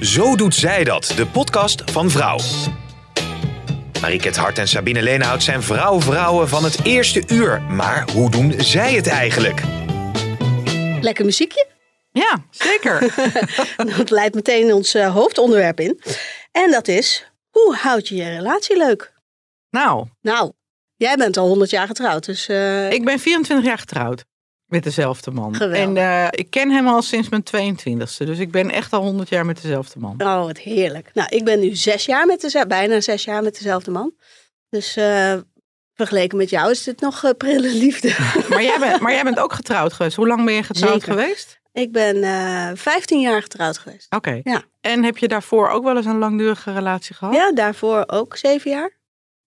Zo doet zij dat, de podcast van Vrouw. Mariket Hart en Sabine Leenhout zijn vrouw-vrouwen van het eerste uur. Maar hoe doen zij het eigenlijk? Lekker muziekje. Ja, zeker. dat leidt meteen ons uh, hoofdonderwerp in. En dat is, hoe houd je je relatie leuk? Nou. Nou, jij bent al 100 jaar getrouwd. Dus, uh... Ik ben 24 jaar getrouwd. Met dezelfde man. Geweldig. En uh, ik ken hem al sinds mijn 22e. Dus ik ben echt al 100 jaar met dezelfde man. Oh, wat heerlijk. Nou, ik ben nu zes jaar met dezelfde, bijna zes jaar met dezelfde man. Dus uh, vergeleken met jou is dit nog uh, prille liefde. Maar jij, bent, maar jij bent ook getrouwd geweest. Hoe lang ben je getrouwd Zeker. geweest? Ik ben uh, 15 jaar getrouwd geweest. Oké. Okay. Ja. En heb je daarvoor ook wel eens een langdurige relatie gehad? Ja, daarvoor ook zeven jaar.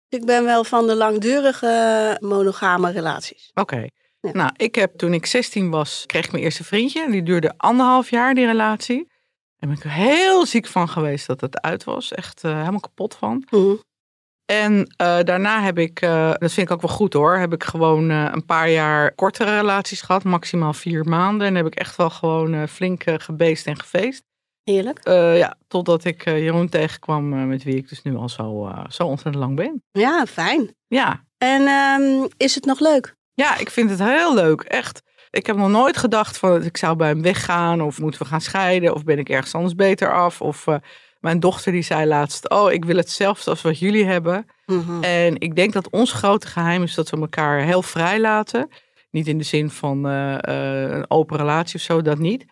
Ik ben wel van de langdurige monogame relaties. Oké. Okay. Ja. Nou, ik heb toen ik 16 was, kreeg ik mijn eerste vriendje. Die duurde anderhalf jaar, die relatie. En ben ik er heel ziek van geweest dat het uit was. Echt uh, helemaal kapot van. Mm -hmm. En uh, daarna heb ik, uh, dat vind ik ook wel goed hoor, heb ik gewoon een paar jaar kortere relaties gehad. Maximaal vier maanden. En heb ik echt wel gewoon flink gebeest en gefeest. Heerlijk. ja, totdat ik Jeroen tegenkwam met wie ik dus nu al zo, zo ontzettend lang ben. Ja, fijn. Ja. En um, is het nog leuk? Ja, ik vind het heel leuk, echt. Ik heb nog nooit gedacht van ik zou bij hem weggaan of moeten we gaan scheiden of ben ik ergens anders beter af. Of uh, mijn dochter die zei laatst, oh ik wil hetzelfde als wat jullie hebben. Mhm. Mm -hmm. En ik denk dat ons grote geheim is dat we elkaar heel vrij laten. Niet in de zin van uh, uh, een open relatie of zo, dat niet.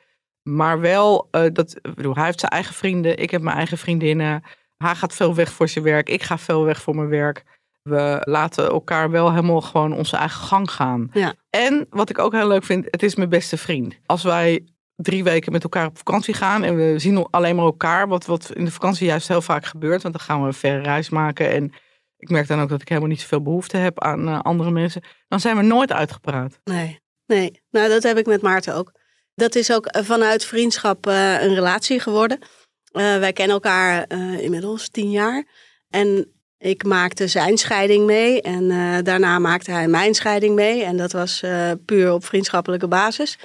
Maar wel, dat, bedoel, hij heeft zijn eigen vrienden, ik heb mijn eigen vriendinnen. Hij gaat veel weg voor zijn werk, ik ga veel weg voor mijn werk. We laten elkaar wel helemaal gewoon onze eigen gang gaan. Ja. En wat ik ook heel leuk vind, het is mijn beste vriend. Als wij drie weken met elkaar op vakantie gaan en we zien alleen maar elkaar, wat, wat in de vakantie juist heel vaak gebeurt, want dan gaan we een verre reis maken en ik merk dan ook dat ik helemaal niet zoveel behoefte heb aan uh, andere mensen, dan zijn we nooit uitgepraat. Nee, nee. Nou, dat heb ik met Maarten ook. Dat is ook vanuit vriendschap uh, een relatie geworden. Uh, wij kennen elkaar inmiddels tien jaar en ik maakte zijn scheiding mee en uh, daarna maakte hij mijn scheiding mee. En dat was uh, puur op vriendschappelijke basis.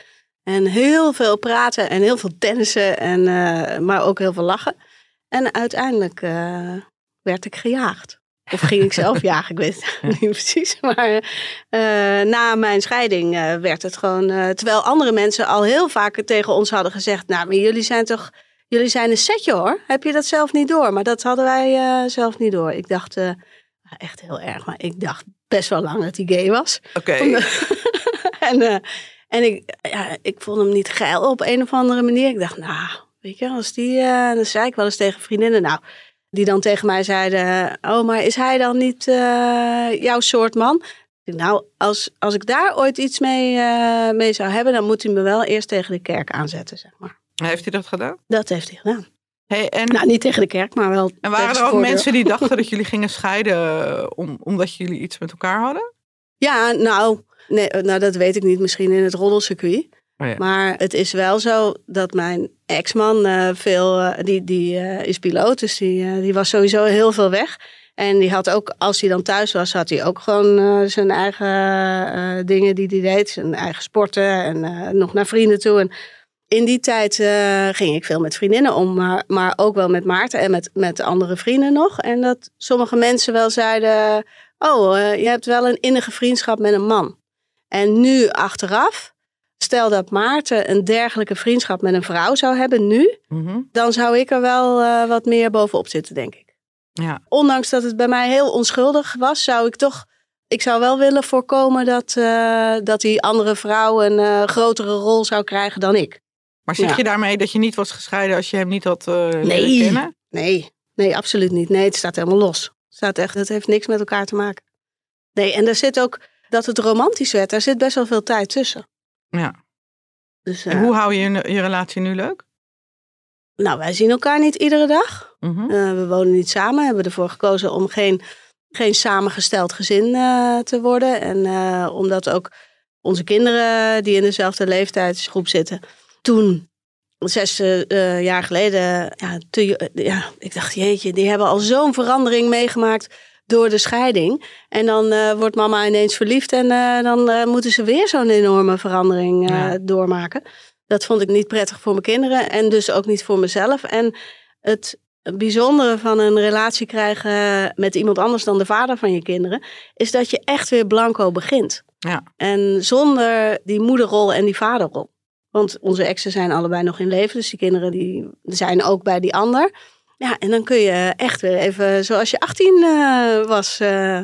En heel veel praten en heel veel tennissen, en, uh, maar ook heel veel lachen. En uiteindelijk werd ik gejaagd. Of ging ik zelf jagen, ik weet het niet precies. Maar na mijn scheiding werd het gewoon... terwijl andere mensen al heel vaak tegen ons hadden gezegd... nou, maar jullie zijn toch... Jullie zijn een setje hoor. Heb je dat zelf niet door? Maar dat hadden wij uh, zelf niet door. Ik dacht, uh, echt heel erg, maar ik dacht best wel lang dat hij gay was. Oké. Okay. en uh, en ik, ja, ik vond hem niet geil op een of andere manier. Ik dacht, nou, weet je, als die, dan zei ik wel eens tegen vriendinnen, nou, die dan tegen mij zeiden, oh, maar is hij dan niet jouw soort man? Nou, als, als ik daar ooit iets mee, mee zou hebben, dan moet hij me wel eerst tegen de kerk aanzetten, zeg maar. Heeft hij dat gedaan? Dat heeft hij gedaan. Hey, en, nou, niet tegen de kerk, maar wel. En waren er ook voordeur. mensen die dachten dat jullie gingen scheiden om, omdat jullie iets met elkaar hadden? Ja, nou, nee, nou dat weet ik niet. Misschien in het roddelcircuit. Oh ja. Maar het is wel zo dat mijn ex-man uh, veel, uh, die, die uh, is piloot, dus die, die was sowieso heel veel weg. En die had ook, als hij dan thuis was, had hij ook gewoon zijn eigen dingen die hij deed. Zijn eigen sporten en nog naar vrienden toe. En in die tijd uh, ging ik veel met vriendinnen om, maar, maar ook wel met Maarten en met, met andere vrienden nog. En dat sommige mensen wel zeiden, oh, uh, je hebt wel een innige vriendschap met een man. En nu achteraf, stel dat Maarten een dergelijke vriendschap met een vrouw zou hebben nu, mm-hmm. dan zou ik er wel uh, wat meer bovenop zitten, denk ik. Ja. Ondanks dat het bij mij heel onschuldig was, zou ik toch... Ik zou wel willen voorkomen dat, uh, dat die andere vrouw een uh, grotere rol zou krijgen dan ik. Maar zeg Ja. je daarmee dat je niet was gescheiden als je hem niet had uh, Nee. kennen? Nee, nee, absoluut niet. Nee, het staat helemaal los. Het staat echt, het heeft niks met elkaar te maken. Nee, en er zit ook, dat het romantisch werd, daar zit best wel veel tijd tussen. Ja. Dus, En eh, hoe hou je je, relatie nu leuk? Nou, wij zien elkaar niet iedere dag. Mhm. Uh, we wonen niet samen. Hebben ervoor gekozen om geen, geen samengesteld gezin uh, te worden. En omdat ook onze kinderen die in dezelfde leeftijdsgroep zitten. Toen, zes jaar geleden, ja, ja, ik dacht, jeetje, die hebben al zo'n verandering meegemaakt door de scheiding. En dan uh, wordt mama ineens verliefd en dan moeten ze weer zo'n enorme verandering ja. doormaken. Dat vond ik niet prettig voor mijn kinderen en dus ook niet voor mezelf. En het bijzondere van een relatie krijgen met iemand anders dan de vader van je kinderen, is dat je echt weer blanco begint. Ja. En zonder die moederrol en die vaderrol. Want onze exen zijn allebei nog in leven, dus die kinderen die zijn ook bij die ander. Ja, en dan kun je echt weer even, zoals je 18 uh, was, uh,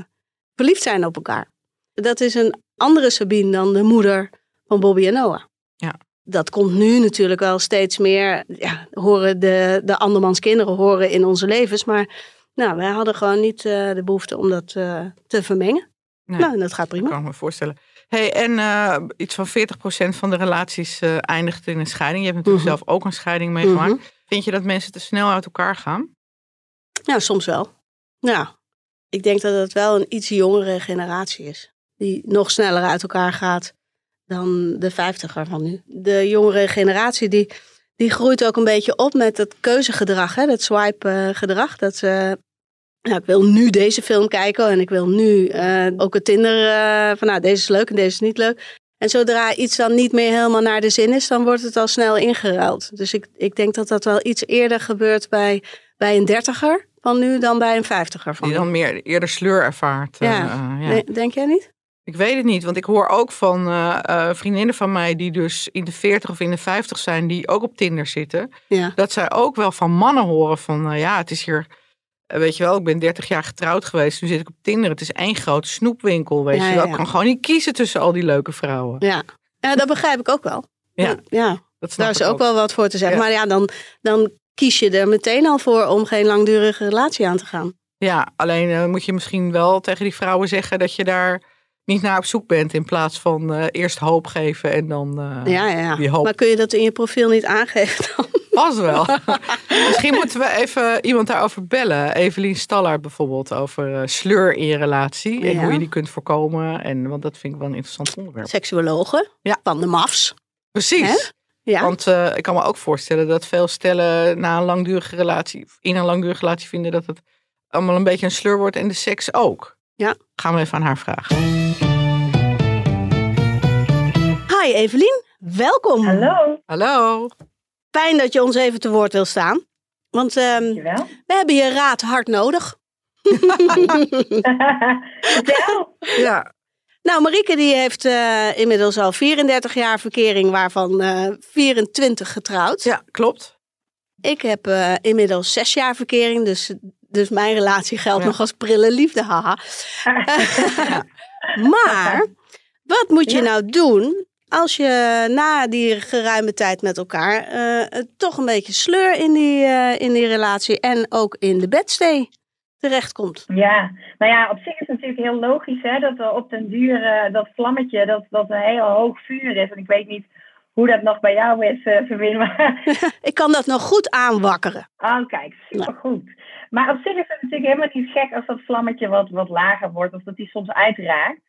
verliefd zijn op elkaar. Dat is een andere Sabine dan de moeder van Bobby en Noah. Ja. Dat komt nu natuurlijk wel steeds meer, ja, horen de, de andermans kinderen horen in onze levens. Maar nou, wij hadden gewoon niet uh, de behoefte om dat te vermengen. Nee, nou, en dat gaat prima. kan ik me voorstellen. Hey, en uh, iets van 40% van de relaties uh, eindigt in een scheiding. Je hebt natuurlijk Mhm. zelf ook een scheiding meegemaakt. Mhm. Vind je dat mensen te snel uit elkaar gaan? Ja, soms wel. Ja, ik denk dat het wel een iets jongere generatie is. Die nog sneller uit elkaar gaat dan de vijftiger van nu. De jongere generatie die, die groeit ook een beetje op met het keuzegedrag. Hè? Dat swipe-gedrag. Dat ze, nou, ik wil nu deze film kijken en ik wil nu eh, ook het Tinder eh, van nou, deze is leuk en deze is niet leuk. En zodra iets dan niet meer helemaal naar de zin is, dan wordt het al snel ingeruild. Dus ik, ik denk dat dat wel iets eerder gebeurt bij, bij een dertiger van nu dan bij een vijftiger van Die dan meer eerder sleur ervaart. eh, Ja. ja. Nee, denk jij niet? Ik weet het niet, want ik hoor ook van eh, vriendinnen van mij die dus in de 40 of in de 50 zijn, die ook op Tinder zitten. Ja. Dat zij ook wel van mannen horen van, ja, het is hier, weet je wel, ik ben 30 jaar getrouwd geweest, nu zit ik op Tinder. Het is één grote snoepwinkel, weet Ja, je wel. Ik kan gewoon niet kiezen tussen al die leuke vrouwen. Ja. ja, dat begrijp ik ook wel. Ja, ja dat daar is ook wel wat voor te zeggen. Maar ja, dan, dan kies je er meteen al voor om geen langdurige relatie aan te gaan. Ja, alleen eh, moet je misschien wel tegen die vrouwen zeggen dat je daar niet naar op zoek bent. In plaats van eh, eerst hoop geven en dan eh, ja, ja, die ja. hoop Maar kun je dat in je profiel niet aangeven dan? Pas wel. misschien moeten we even iemand daarover bellen. Evelien Stallard bijvoorbeeld over eh, sleur in je relatie. En Ja. hoe je die kunt voorkomen. En, want dat vind ik wel een interessant onderwerp. Seksuologen Ja. van de MAFs. Precies. Ja. Want eh, ik kan me ook voorstellen dat veel stellen na een langdurige relatie, of in een langdurige relatie vinden dat het allemaal een beetje een sleur wordt en de seks ook. Ja. Gaan we even aan haar vragen. Hi Evelien, welkom. Hallo, Hallo. Fijn dat je ons even te woord wil staan. Want ehm, we hebben je raad hard nodig. Ja. Nou, Marieke die heeft eh, inmiddels al 34 jaar verkering, waarvan eh 24 getrouwd. ja, klopt. Ik heb eh, inmiddels zes jaar verkering, dus, dus mijn relatie geldt Ja. nog als prille liefde, haha. maar, wat moet je Ja. nou doen als je na die geruime tijd met elkaar eh, toch een beetje sleur in die, eh, in die relatie en ook in de bedstee terechtkomt? Ja, nou ja, op zich is het natuurlijk heel logisch hè, dat er op den duur eh, dat vlammetje, dat, dat een heel hoog vuur is. En ik weet niet hoe dat nog bij jou is, maar Ik kan dat nog goed aanwakkeren. oh, kijk, supergoed. Maar op zich is het natuurlijk helemaal niet gek als dat vlammetje wat, wat lager wordt of dat die soms uitraakt.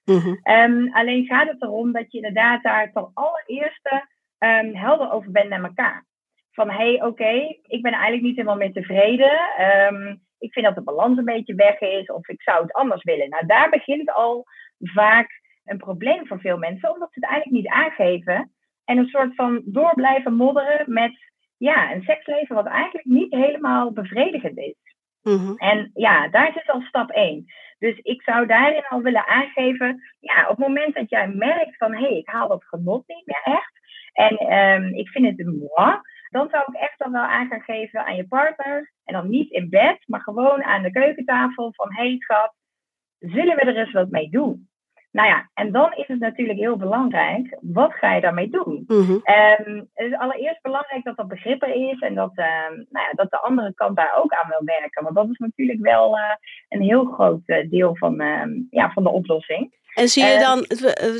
Ehm, alleen gaat het erom dat je inderdaad daar ten allereerste ehm, helder over bent naar elkaar. Van hé, hey, oké, ik ben eigenlijk niet helemaal meer tevreden. Ehm, ik vind dat de balans een beetje weg is of ik zou het anders willen. Nou, daar begint al vaak een probleem voor veel mensen, omdat ze het eigenlijk niet aangeven. En een soort van door blijven modderen met ja, een seksleven wat eigenlijk niet helemaal bevredigend is. Mhm. En ja, daar zit al stap 1. Dus ik zou daarin al willen aangeven, ja, op het moment dat jij merkt van, hé, hey, ik haal dat genot niet meer echt. En ehm, ik vind het een moi. Dan zou ik echt dan wel aan gaan geven aan je partner. En dan niet in bed, maar gewoon aan de keukentafel van, hé hey, schat, zullen we er eens wat mee doen? Nou ja, en dan is het natuurlijk heel belangrijk, wat ga je daarmee doen? Mhm. Ehm, het is allereerst belangrijk dat er begrip er is en dat, ehm, nou ja, dat de andere kant daar ook aan wil werken. Want dat is natuurlijk wel eh, een heel groot eh, deel van, ehm, ja, van de oplossing. En zie je Eh, dan,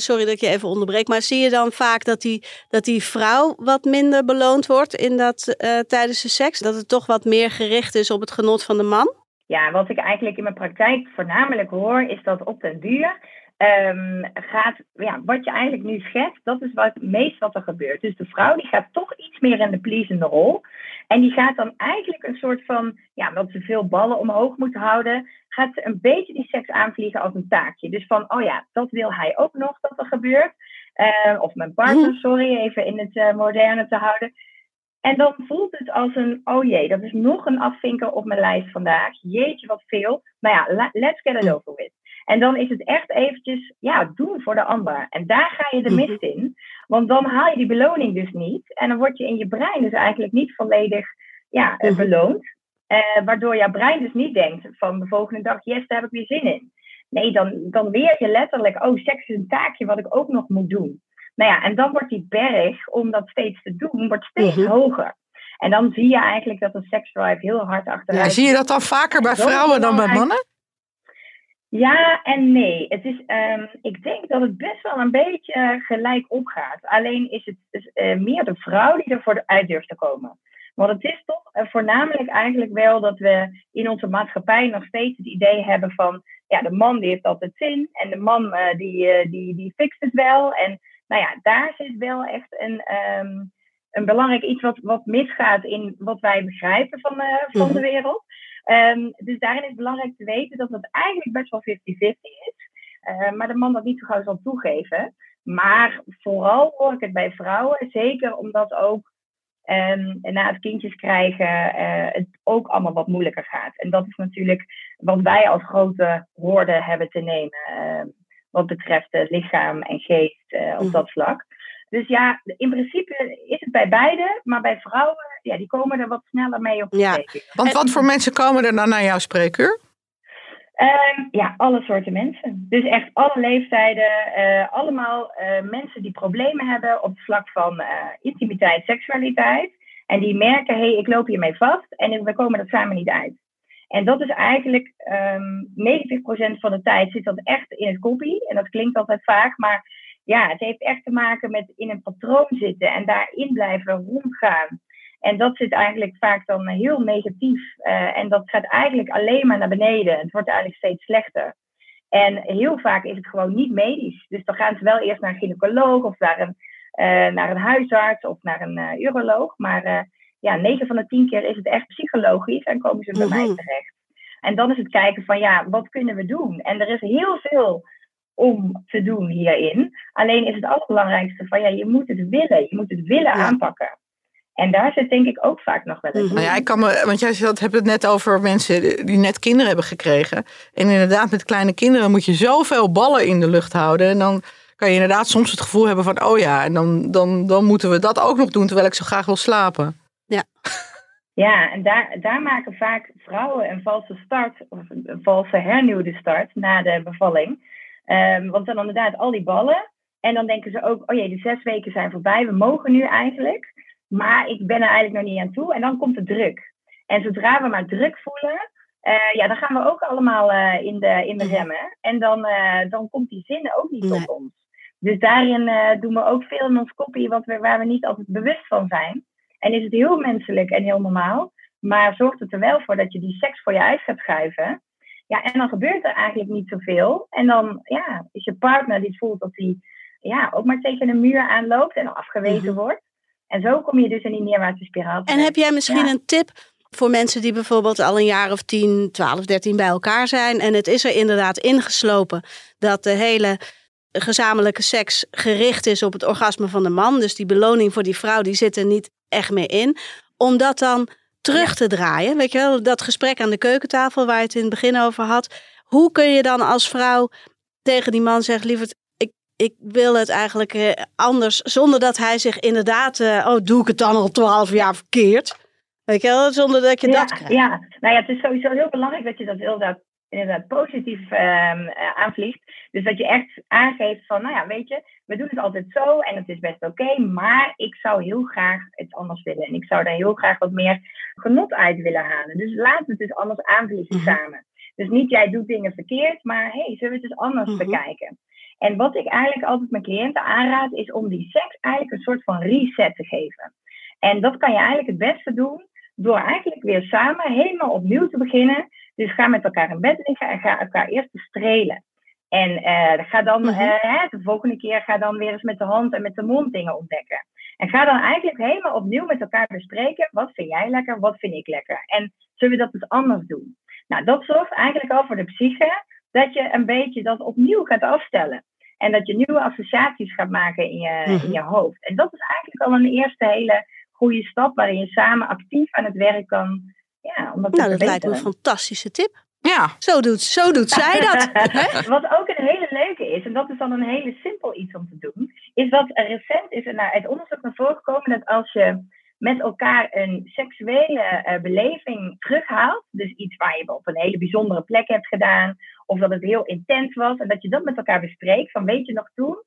sorry dat ik je even onderbreek, maar zie je dan vaak dat die, dat die vrouw wat minder beloond wordt in dat, tijdens de seks? Dat het toch wat meer gericht is op het genot van de man? Ja, wat ik eigenlijk in mijn praktijk voornamelijk hoor, is dat op den duur ehm, gaat, ja, wat je eigenlijk nu schetst, dat is wat, het meest wat er gebeurt. Dus de vrouw die gaat toch iets meer in de pleasende rol. En die gaat dan eigenlijk een soort van, ja, omdat ze veel ballen omhoog moet houden, gaat ze een beetje die seks aanvliegen als een taakje. Dus van, oh ja, dat wil hij ook nog dat er gebeurt. Eh, of mijn partner, sorry, even in het eh, moderne te houden. En dan voelt het als een, oh jee, dat is nog een afvinker op mijn lijst vandaag. Jeetje, wat veel. Nou ja, let's get it over with. En dan is het echt eventjes, ja, doen voor de ander. En daar ga je de mist in. Want dan haal je die beloning dus niet. En dan word je in je brein dus eigenlijk niet volledig ja, eh, Mhm. beloond. Eh, waardoor jouw brein dus niet denkt van de volgende dag, yes, daar heb ik weer zin in. Nee, dan, dan leer je letterlijk, oh, seks is een taakje wat ik ook nog moet doen. Nou ja, en dan wordt die berg om dat steeds te doen, wordt steeds Mhm. hoger. En dan zie je eigenlijk dat de seksdrive heel hard achteruit Ja, zie je dat dan vaker bij vrouwen dan bij mannen? Ja en nee. Het is, ehm, ik denk dat het best wel een beetje eh, gelijk opgaat. Alleen is het is, eh, meer de vrouw die ervoor uit durft te komen. Want het is toch eh, voornamelijk eigenlijk wel dat we in onze maatschappij nog steeds het idee hebben van... Ja, de man die heeft altijd zin en de man die, die, die fixt het wel. En nou ja, daar zit wel echt een, ehm, een belangrijk iets wat, wat misgaat in wat wij begrijpen van, van Mhm. de wereld. Ehm, dus daarin is het belangrijk te weten dat het eigenlijk best wel 50-50 is. Eh, maar de man dat niet zo gauw zal toegeven. Maar vooral hoor ik het bij vrouwen, zeker omdat ook ehm, na het kindjes krijgen eh, het ook allemaal wat moeilijker gaat. En dat is natuurlijk wat wij als grote hoorde hebben te nemen. ehm, wat betreft lichaam en geest eh, op Mhm. dat vlak. Dus ja, in principe is het bij beide, maar bij vrouwen, ja, die komen er wat sneller mee op de Ja. spreekuur. Want wat voor mensen komen er dan naar jouw spreekuur? Ehm, ja, alle soorten mensen. Dus echt alle leeftijden. eh, allemaal eh, mensen die problemen hebben op het vlak van eh, intimiteit, seksualiteit. En die merken, hé, hey, ik loop hiermee vast en we komen er samen niet uit. En dat is eigenlijk ehm 90% van de tijd zit dat echt in het koppie. En dat klinkt altijd vaak, maar ja, het heeft echt te maken met in een patroon zitten en daarin blijven rondgaan. En dat zit eigenlijk vaak dan heel negatief. eh, en dat gaat eigenlijk alleen maar naar beneden. Het wordt eigenlijk steeds slechter. En heel vaak is het gewoon niet medisch. Dus dan gaan ze wel eerst naar een gynaecoloog of naar een, eh, naar een huisarts of naar een eh, uroloog. Maar ja, 9 van de 10 keer is het echt psychologisch en komen ze bij mij Mhm. terecht. En dan is het kijken van ja, wat kunnen we doen? En er is heel veel om te doen hierin. Alleen is het allerbelangrijkste van ja, je moet het willen. Je moet het willen Ja. aanpakken. En daar zit denk ik ook vaak nog wel eens. Mhm. Nou ja, ik kan me, want jij zat- hebt het net over mensen die net kinderen hebben gekregen. En inderdaad, met kleine kinderen moet je zoveel ballen in de lucht houden. En dan kan je inderdaad soms het gevoel hebben van, oh ja, en dan, dan, dan moeten we dat ook nog doen terwijl ik zo graag wil slapen. Ja, en daar, daar maken vaak vrouwen een valse start, of een valse hernieuwde start na de bevalling. Ehm, want dan inderdaad al die ballen. En dan denken ze ook, oh jee, de zes weken zijn voorbij, we mogen nu eigenlijk. Maar ik ben er eigenlijk nog niet aan toe. En dan komt de druk. En zodra we maar druk voelen, eh, ja, dan gaan we ook allemaal eh, in, de, in de remmen. En dan, eh, dan komt die zin ook niet Nee. tot ons. Dus daarin doen we ook veel in ons kopie wat we, waar we niet altijd bewust van zijn. En is het heel menselijk en heel normaal. Maar zorgt het er wel voor dat je die seks voor je uit gaat schuiven. Ja, en dan gebeurt er eigenlijk niet zoveel. En dan ja, is je partner die voelt dat hij ja, ook maar tegen een muur aanloopt en afgewezen Mhm. wordt. En zo kom je dus in die neerwaartse spiraal. En heb jij misschien Ja. een tip voor mensen die bijvoorbeeld al een jaar of 10, 12, 13 bij elkaar zijn. En het is er inderdaad ingeslopen dat de hele gezamenlijke seks gericht is op het orgasme van de man. Dus die beloning voor die vrouw die zit er niet echt meer in. Om dat dan terug te draaien. Weet je wel, dat gesprek aan de keukentafel waar je het in het begin over had. Hoe kun je dan als vrouw tegen die man zeggen, lieverd, ik, ik wil het eigenlijk eh, anders. Zonder dat hij zich inderdaad, eh, oh doe ik het dan al twaalf jaar verkeerd. Weet je wel, zonder dat je ja, dat krijgt. Ja, nou ja, het is sowieso heel belangrijk dat je dat inderdaad inderdaad positief ehm, eh, aanvliegt. Dus dat je echt aangeeft van, nou ja, weet je, we doen het altijd zo en het is best oké, maar ik zou heel graag het anders willen. En ik zou daar heel graag wat meer genot uit willen halen. Dus laten we het dus anders aanvliegen Mhm. samen. Dus niet jij doet dingen verkeerd, maar hey, zullen we het eens anders Mhm. bekijken? En wat ik eigenlijk altijd mijn cliënten aanraad, is om die seks eigenlijk een soort van reset te geven. En dat kan je eigenlijk het beste doen door eigenlijk weer samen helemaal opnieuw te beginnen. Dus ga met elkaar in bed liggen en ga elkaar eerst bestrelen. En eh, ga dan Mhm. eh, hè, de volgende keer ga dan weer eens met de hand en met de mond dingen ontdekken. En ga dan eigenlijk helemaal opnieuw met elkaar bespreken. Wat vind jij lekker, wat vind ik lekker? En zullen we dat dus anders doen? Nou, dat zorgt eigenlijk al voor de psyche dat je een beetje dat opnieuw gaat afstellen. En dat je nieuwe associaties gaat maken in je, Mhm. in je hoofd. En dat is eigenlijk al een eerste hele goede stap waarin je samen actief aan het werk kan. Ja, om dat Nou, dat lijkt me een fantastische tip. Ja, Zo doet, zo doet zij dat. hè? Wat ook een hele leuke is, en dat is dan een hele simpel iets om te doen, is dat recent is er naar, uit onderzoek naar voren gekomen dat als je met elkaar een seksuele eh, beleving terughaalt, dus iets waar je op een hele bijzondere plek hebt gedaan, of dat het heel intens was, en dat je dat met elkaar bespreekt, van weet je nog toen?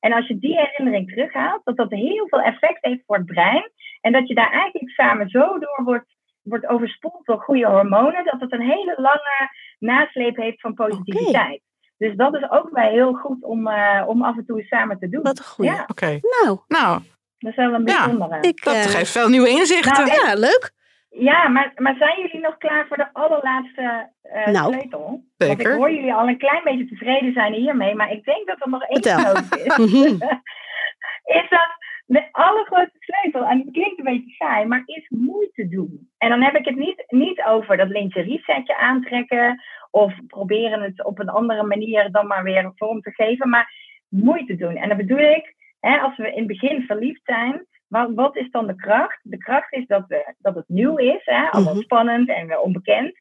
En als je die herinnering terughaalt, dat dat heel veel effect heeft voor het brein, en dat je daar eigenlijk samen zo door wordt, wordt overspoeld door goede hormonen, dat het een hele lange nasleep heeft van positiviteit. Dus dat is ook wel heel goed om, eh, om af en toe samen te doen. Wat een goeie. Ja, oké. Nou, Nou, dat is wel een Ja, bijzondere. ik, dat eh, geeft veel nieuwe inzichten. Nou, ja, leuk. Ja, maar, maar zijn jullie nog klaar voor de allerlaatste eh, Nou, sleutel? Want ik zeker. hoor jullie al een klein beetje tevreden zijn hiermee, maar ik denk dat er nog één nodig is. Mhm. is dat de allergrootste sleutel, en het klinkt een beetje saai, maar is moeite doen. En dan heb ik het niet, niet over dat lingerie setje aantrekken of proberen het op een andere manier dan maar weer vorm te geven, maar moeite doen. En dan bedoel ik, hè, als we in het begin verliefd zijn, wat, wat is dan de kracht? De kracht is dat, we, dat het nieuw is, hè, allemaal Mhm. spannend en weer onbekend.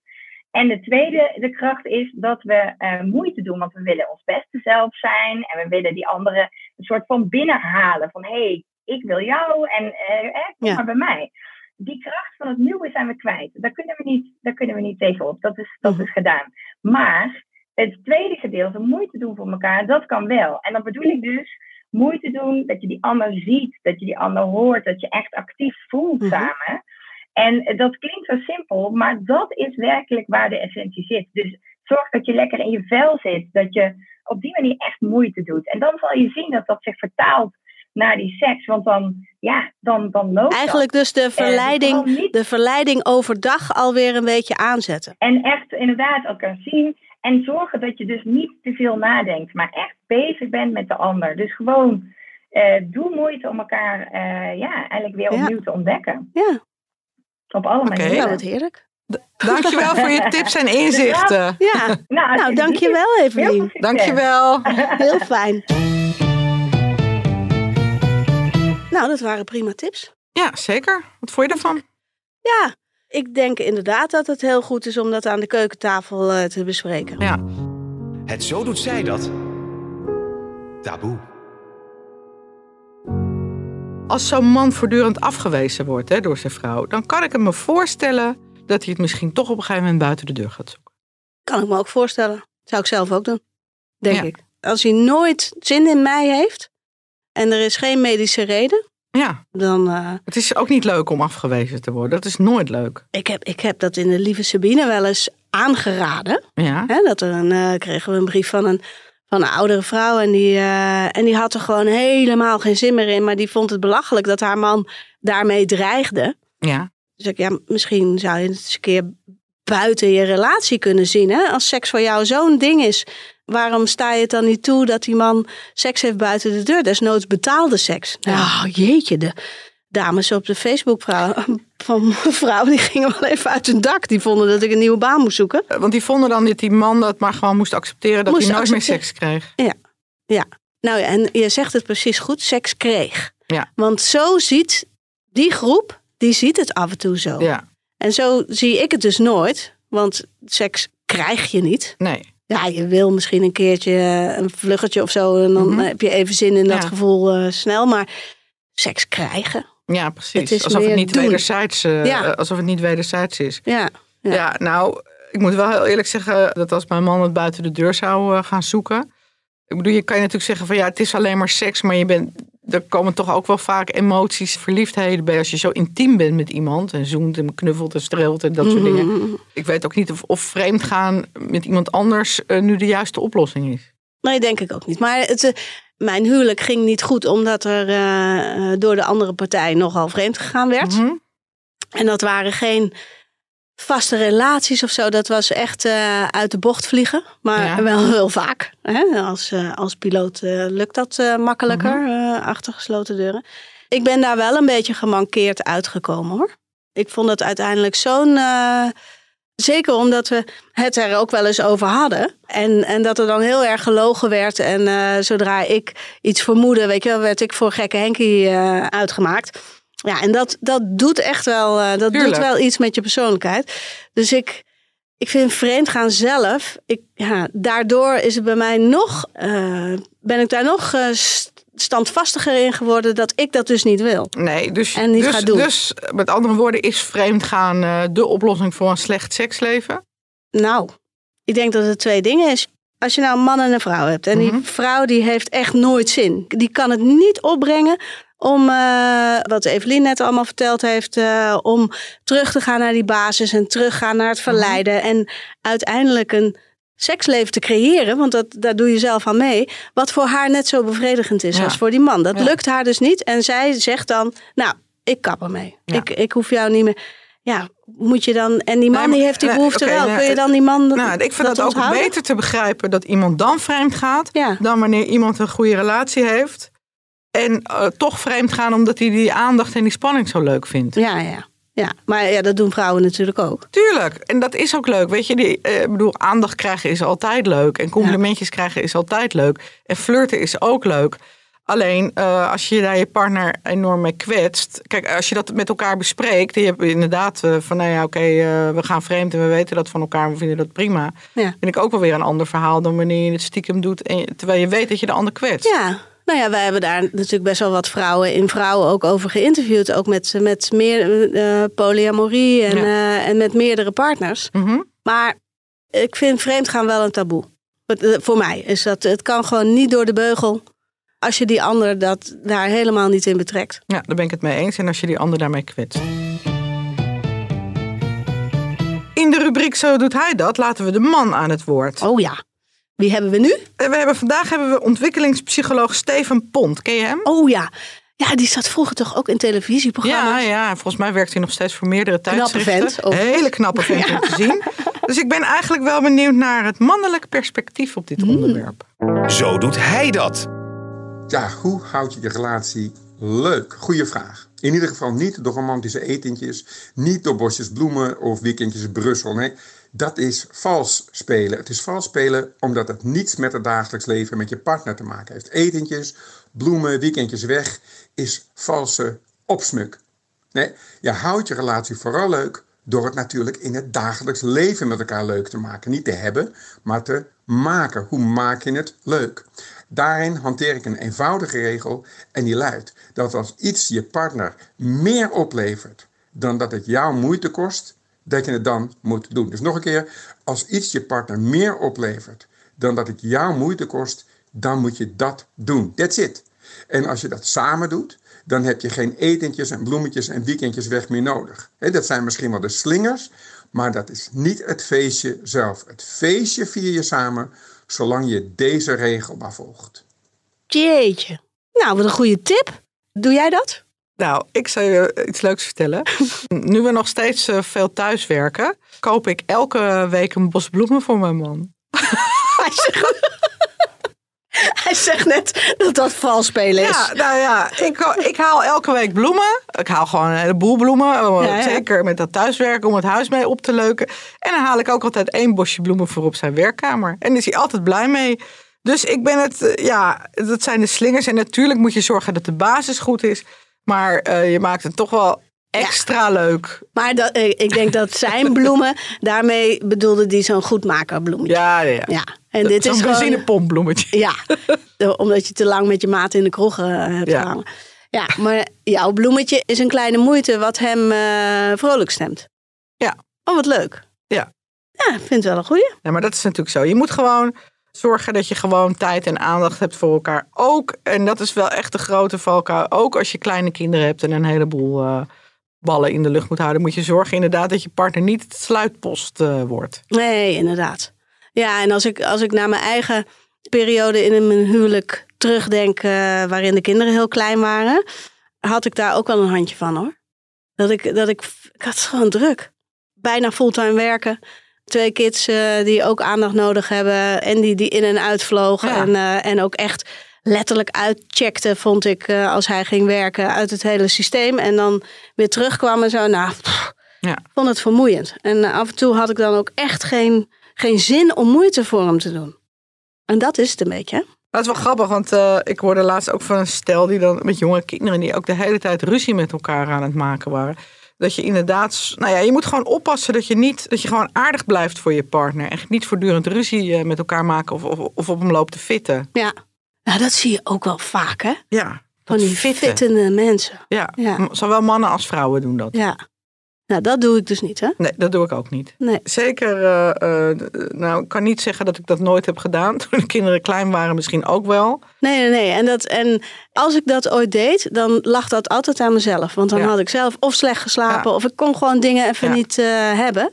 En de tweede, de kracht is dat we eh, moeite doen, want we willen ons beste zelf zijn en we willen die anderen een soort van binnenhalen van hé, hey, ik wil jou en eh, eh, kom Ja. maar bij mij. Die kracht van het nieuwe zijn we kwijt. Daar kunnen we niet, daar kunnen we niet tegenop. Dat is, dat Mhm. is gedaan. Maar het tweede gedeelte, moeite doen voor elkaar, dat kan wel. En dan bedoel ik dus moeite doen dat je die ander ziet, dat je die ander hoort, dat je echt actief voelt Mhm. samen. En dat klinkt zo simpel, maar dat is werkelijk waar de essentie zit. Dus zorg dat je lekker in je vel zit, dat je op die manier echt moeite doet. En dan zal je zien dat dat zich vertaalt naar die seks, want dan, ja, dan, dan loopt dat. Eigenlijk dus de verleiding, niet- de verleiding overdag alweer een beetje aanzetten. En echt inderdaad elkaar zien. En zorgen dat je dus niet te veel nadenkt, maar echt bezig bent met de ander. Dus gewoon eh, doe moeite om elkaar eh, ja, eigenlijk weer Ja. opnieuw te ontdekken. Ja, Op alle Oké. manieren. nou wat heerlijk. Dankjewel voor je tips en inzichten. Ja, Nou, nou dankjewel Evelien. Dankjewel. Heel fijn. Nou, dat waren prima tips. Ja, zeker. Wat vond je ervan? Ja, ik denk inderdaad dat het heel goed is om dat aan de keukentafel eh, te bespreken. Ja. Het zo doet zij dat. Taboe. Als zo'n man voortdurend afgewezen wordt hè, door zijn vrouw, dan kan ik me voorstellen dat hij het misschien toch op een gegeven moment buiten de deur gaat zoeken. Kan ik me ook voorstellen. Zou ik zelf ook doen, denk Ja. ik. Als hij nooit zin in mij heeft en er is geen medische reden, Ja, dan... eh, het is ook niet leuk om afgewezen te worden. Dat is nooit leuk. ik, heb, ik heb dat in de Lieve Sabine wel eens aangeraden. Ja, Hè, dat er een, eh, kregen we een brief van een, van een oudere vrouw. En die, eh, en die had er gewoon helemaal geen zin meer in. Maar die vond het belachelijk dat haar man daarmee dreigde. ja, Dus ik, ja, misschien zou je het eens een keer buiten je relatie kunnen zien. Hè? Als seks voor jou zo'n ding is, waarom sta je het dan niet toe dat die man seks heeft buiten de deur? Desnoods betaalde seks. Nou, jeetje, de dames op de Facebook van mevrouw, die gingen wel even uit hun dak. Die vonden dat ik een nieuwe baan moest zoeken. want die vonden dan dat die man dat maar gewoon moest accepteren dat Moest hij nooit meer seks kreeg. Nou ja, en je zegt het precies goed, seks kreeg. Ja. Want zo ziet die groep, die ziet het af en toe zo. Ja, En zo zie ik het dus nooit, want seks krijg je niet. nee. Ja, je wil misschien een keertje eh, een vluggetje of zo en dan Mhm. heb je even zin in dat gevoel eh, snel. Maar seks krijgen, Ja, precies. Alsof het niet doen. wederzijds, eh, Ja. alsof het niet wederzijds is. ja. Ja, Ja. nou, ik moet wel heel eerlijk zeggen dat als mijn man het buiten de deur zou gaan zoeken. Ik bedoel, je kan je natuurlijk zeggen van ja, het is alleen maar seks, maar je bent, er komen toch ook wel vaak emoties, verliefdheden bij als je zo intiem bent met iemand en zoent en knuffelt en streelt en dat soort dingen. Ik weet ook niet of, of vreemd gaan met iemand anders eh, nu de juiste oplossing is. Nee, denk ik ook niet. Maar het, eh, mijn huwelijk ging niet goed omdat er eh, door de andere partij nogal vreemd gegaan werd. Mhm. En dat waren geen vaste relaties of zo. Dat was echt eh, uit de bocht vliegen. Maar Ja. wel heel vaak. Hè? Als, eh, als piloot eh, lukt dat makkelijker Mhm. achter gesloten deuren. Ik ben daar wel een beetje gemankeerd uitgekomen hoor. Ik vond het uiteindelijk zo'n... zeker omdat we het er ook wel eens over hadden. En, en dat er dan heel erg gelogen werd. En zodra ik iets vermoedde, weet je werd ik voor gekke Henkie uitgemaakt. Ja, en dat, dat doet echt wel, eh, dat doet wel iets met je persoonlijkheid. Dus ik, ik vind vreemdgaan zelf, ik, ja, daardoor is het bij mij nog, eh, ben ik daar nog eh, st- standvastiger in geworden dat ik dat dus niet wil. Nee, dus, En niet dus, gaat doen. dus met andere woorden, is vreemdgaan eh de oplossing voor een slecht seksleven? Nou, ik denk dat het twee dingen is. Als je nou een man en een vrouw hebt en Mhm. die vrouw die heeft echt nooit zin. Die kan het niet opbrengen om, eh, wat Evelien net allemaal verteld heeft, eh, om terug te gaan naar die basis en teruggaan naar het Mhm. verleiden. En uiteindelijk een seksleven te creëren, want dat, daar doe je zelf aan mee, wat voor haar net zo bevredigend is Ja. als voor die man. Dat Ja. lukt haar dus niet. En zij zegt dan, nou, ik kap ermee. Ja. Ik, ik hoef jou niet meer. Ja, moet je dan. En die man Nee, maar- die heeft die nee, behoefte wel. Kun je dan die man. Nou, ik vind het ook onthouden? beter te begrijpen dat iemand dan vreemd gaat, Ja. dan wanneer iemand een goede relatie heeft. En eh, toch vreemd gaan omdat hij die aandacht en die spanning zo leuk vindt. Ja, ja. Ja, maar ja, dat doen vrouwen natuurlijk ook. Tuurlijk, en dat is ook leuk. Weet je, die, eh, ik bedoel, aandacht krijgen is altijd leuk. En complimentjes krijgen is altijd leuk. En flirten is ook leuk. Alleen eh, als je daar je partner enorm mee kwetst. Kijk, als je dat met elkaar bespreekt. Je hebt inderdaad van, nou ja, oké, we gaan vreemd en we weten dat van elkaar. We vinden dat prima. Ja. Vind ik ook wel weer een ander verhaal dan wanneer je het stiekem doet. En, terwijl je weet dat je de ander kwetst. Ja, nou ja, wij hebben daar natuurlijk best wel wat vrouwen in vrouwen ook over geïnterviewd. Ook met, met meer eh, polyamorie en, Ja. eh, en met meerdere partners. Mhm. Maar ik vind vreemdgaan wel een taboe. Eh, Voor mij is dat, het kan gewoon niet door de beugel. Als je die ander dat daar helemaal niet in betrekt. Ja, daar ben ik het mee eens. En als je die ander daarmee kwetst. In de rubriek Zo doet hij dat laten we de man aan het woord. Oh ja, wie hebben we nu? En We hebben, vandaag hebben we ontwikkelingspsycholoog Steven Pont. Ken je hem? Oh ja, ja die zat vroeger toch ook in Ja, televisieprogramma's. ja, volgens mij werkt hij nog steeds voor meerdere Knappe tijdschriften. vent, ook. Hele knappe vent om te zien. Dus ik ben eigenlijk wel benieuwd naar het mannelijk perspectief op dit Hmm. onderwerp. Zo doet hij dat. Ja, hoe houd je je relatie leuk? Goeie vraag. In ieder geval niet door romantische etentjes, niet door bosjes bloemen of weekendjes in Brussel. Nee, dat is vals spelen. Het is vals spelen omdat het niets met het dagelijks leven met je partner te maken heeft. Etentjes, bloemen, weekendjes weg is valse opsmuk. Nee, je houdt je relatie vooral leuk door het natuurlijk in het dagelijks leven met elkaar leuk te maken. Niet te hebben, maar te maken. Hoe maak je het leuk? Daarin hanteer ik een eenvoudige regel en die luidt dat als iets je partner meer oplevert dan dat het jou moeite kost, dat je het dan moet doen. Dus nog een keer, als iets je partner meer oplevert dan dat het jou moeite kost, dan moet je dat doen. That's it. En als je dat samen doet, dan heb je geen etentjes en bloemetjes en weekendjes weg meer nodig. Dat zijn misschien wel de slingers, maar dat is niet het feestje zelf. Het feestje vier je samen, zolang je deze regel maar volgt. Jeetje. Nou, wat een goede tip. Doe jij dat? Nou, ik zal je iets leuks vertellen. nu we nog steeds eh, veel thuiswerken, koop ik elke week een bos bloemen voor mijn man. Hij zegt, Hij zegt net dat dat vals spelen is. Ja, nou ja, ik, ik haal elke week bloemen. Ik haal gewoon een heleboel bloemen. eh, Ja, ja. Zeker met dat thuiswerken om het huis mee op te leuken. En dan haal ik ook altijd één bosje bloemen voor op zijn werkkamer. En is hij altijd blij mee. Dus ik ben het, eh, ja, dat zijn de slingers. En natuurlijk moet je zorgen dat de basis goed is. Maar eh, je maakt het toch wel extra leuk. Maar dat, ik denk dat zijn bloemen, daarmee bedoelde die zo'n goedmakerbloemetje. Ja, ja. ja. En dit Zo'n is gewoon... benzinepompbloemetje. Ja, omdat je te lang met je maat in de kroeg eh, hebt Ja. gehangen. Ja, maar jouw bloemetje is een kleine moeite wat hem eh, vrolijk stemt. Ja. Oh, wat leuk. Ja. Ja, ik vind het wel een goeie. Ja, maar dat is natuurlijk zo. Je moet gewoon zorgen dat je gewoon tijd en aandacht hebt voor elkaar. Ook, en dat is wel echt de grote valkuil, ook als je kleine kinderen hebt en een heleboel uh, ballen in de lucht moet houden, moet je zorgen inderdaad dat je partner niet het sluitpost uh, wordt. Nee, inderdaad. Ja, en als ik, als ik naar mijn eigen periode in mijn huwelijk terugdenk, uh, waarin de kinderen heel klein waren, had ik daar ook wel een handje van hoor. Dat ik, dat ik, ik had gewoon druk. Bijna fulltime werken twee kids uh, die ook aandacht nodig hebben en die, die in en uit vlogen. En, uh, en ook echt letterlijk uitcheckte, vond ik, uh, als hij ging werken uit het hele systeem. En dan weer terugkwam en zo. Nou, pff, ja. vond het vermoeiend. En af en toe had ik dan ook echt geen, geen zin om moeite voor hem te doen. En dat is het een beetje. Dat is wel grappig, want uh, ik hoorde laatst ook van een stel die dan met jonge kinderen die ook de hele tijd ruzie met elkaar aan het maken waren dat je inderdaad, nou ja, je moet gewoon oppassen dat je niet, dat je gewoon aardig blijft voor je partner. En niet voortdurend ruzie eh, met elkaar maken of, of, of op hem loopt te fitten. Ja, nou, dat zie je ook wel vaak, hè? Ja. Van die fitten. fittende mensen. Ja. ja, zowel mannen als vrouwen doen dat. Ja. Nou, dat doe ik dus niet, hè? Nee, dat doe ik ook niet. Nee. Zeker, uh, uh, nou, ik kan niet zeggen dat ik dat nooit heb gedaan. Toen de kinderen klein waren misschien ook wel. Nee, nee, nee. En, dat, en als ik dat ooit deed, dan lag dat altijd aan mezelf. Want dan ja. had ik zelf of slecht geslapen... Ja. of ik kon gewoon dingen even ja. niet uh, hebben.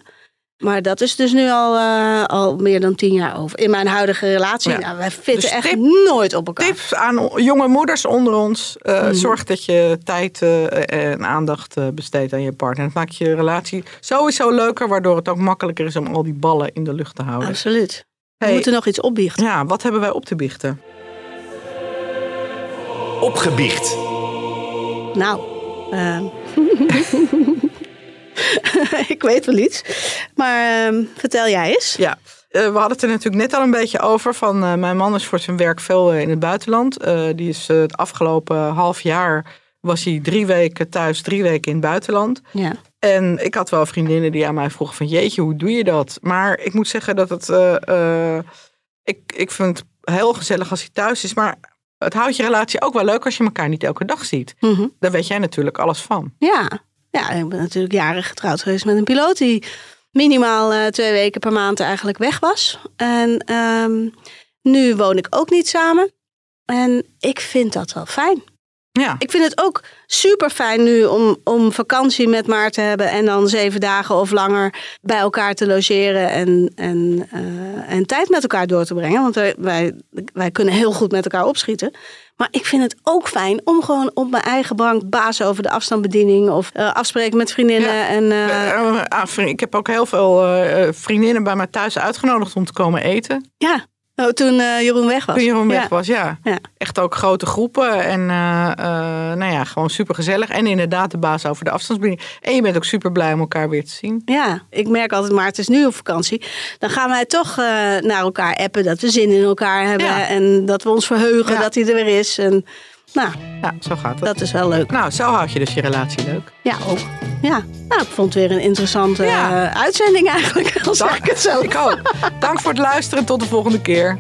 Maar dat is dus nu al, uh, al meer dan tien jaar over. In mijn huidige relatie, ja. nou, wij fitten dus echt tip, nooit op elkaar. Tips aan jonge moeders onder ons. Uh, mm. Zorg dat je tijd uh, en aandacht besteedt aan je partner. Dat maakt je relatie sowieso leuker. Waardoor het ook makkelijker is om al die ballen in de lucht te houden. Absoluut. We moeten nog iets opbiechten. Ja, wat hebben wij op te biechten? Opgebiecht. Nou, ik weet wel iets. Maar uh, vertel jij eens. Ja, uh, we hadden het er natuurlijk net al een beetje over. Van, uh, mijn man is voor zijn werk veel in het buitenland. Die is het afgelopen half jaar was hij drie weken thuis, drie weken in het buitenland. Ja. En ik had wel vriendinnen die aan mij vroegen van jeetje, hoe doe je dat? Maar ik moet zeggen dat het... ik, ik vind het heel gezellig als hij thuis is. Maar het houdt je relatie ook wel leuk als je elkaar niet elke dag ziet. Mm -hmm. Daar weet jij natuurlijk alles van. Ja, ja, ik ben natuurlijk jaren getrouwd geweest met een piloot die minimaal uh, twee weken per maand eigenlijk weg was. En um, nu woon ik ook niet samen. En ik vind dat wel fijn. Ja. Ik vind het ook super fijn nu om, om vakantie met Maar te hebben en dan zeven dagen of langer bij elkaar te logeren en, en, uh, en tijd met elkaar door te brengen. Want wij, wij, wij kunnen heel goed met elkaar opschieten. Maar ik vind het ook fijn om gewoon op mijn eigen bank baas over de afstandsbediening of uh, afspreken met vriendinnen. Ja. En, uh... Ik heb ook heel veel vriendinnen bij mij thuis uitgenodigd om te komen eten. Ja. Oh, toen uh, Jeroen weg was. Toen Jeroen weg ja. was, ja. ja. Echt ook grote groepen. En uh, uh, nou ja, gewoon super gezellig. En inderdaad de baas over de afstandsbediening. En je bent ook super blij om elkaar weer te zien. Ja, ik merk altijd, maar het is nu op vakantie. Dan gaan wij toch naar elkaar appen. Dat we zin in elkaar hebben. Ja. En dat we ons verheugen dat hij er weer is. En, nou, ja, zo gaat het. Dat is wel leuk. Nou, zo houd je dus je relatie leuk. Ja, ook. Ja, nou, ik vond het weer een interessante ja. uh, uitzending eigenlijk. Als Dank, ik het zo. Ik ook. Dank voor het luisteren. Tot de volgende keer.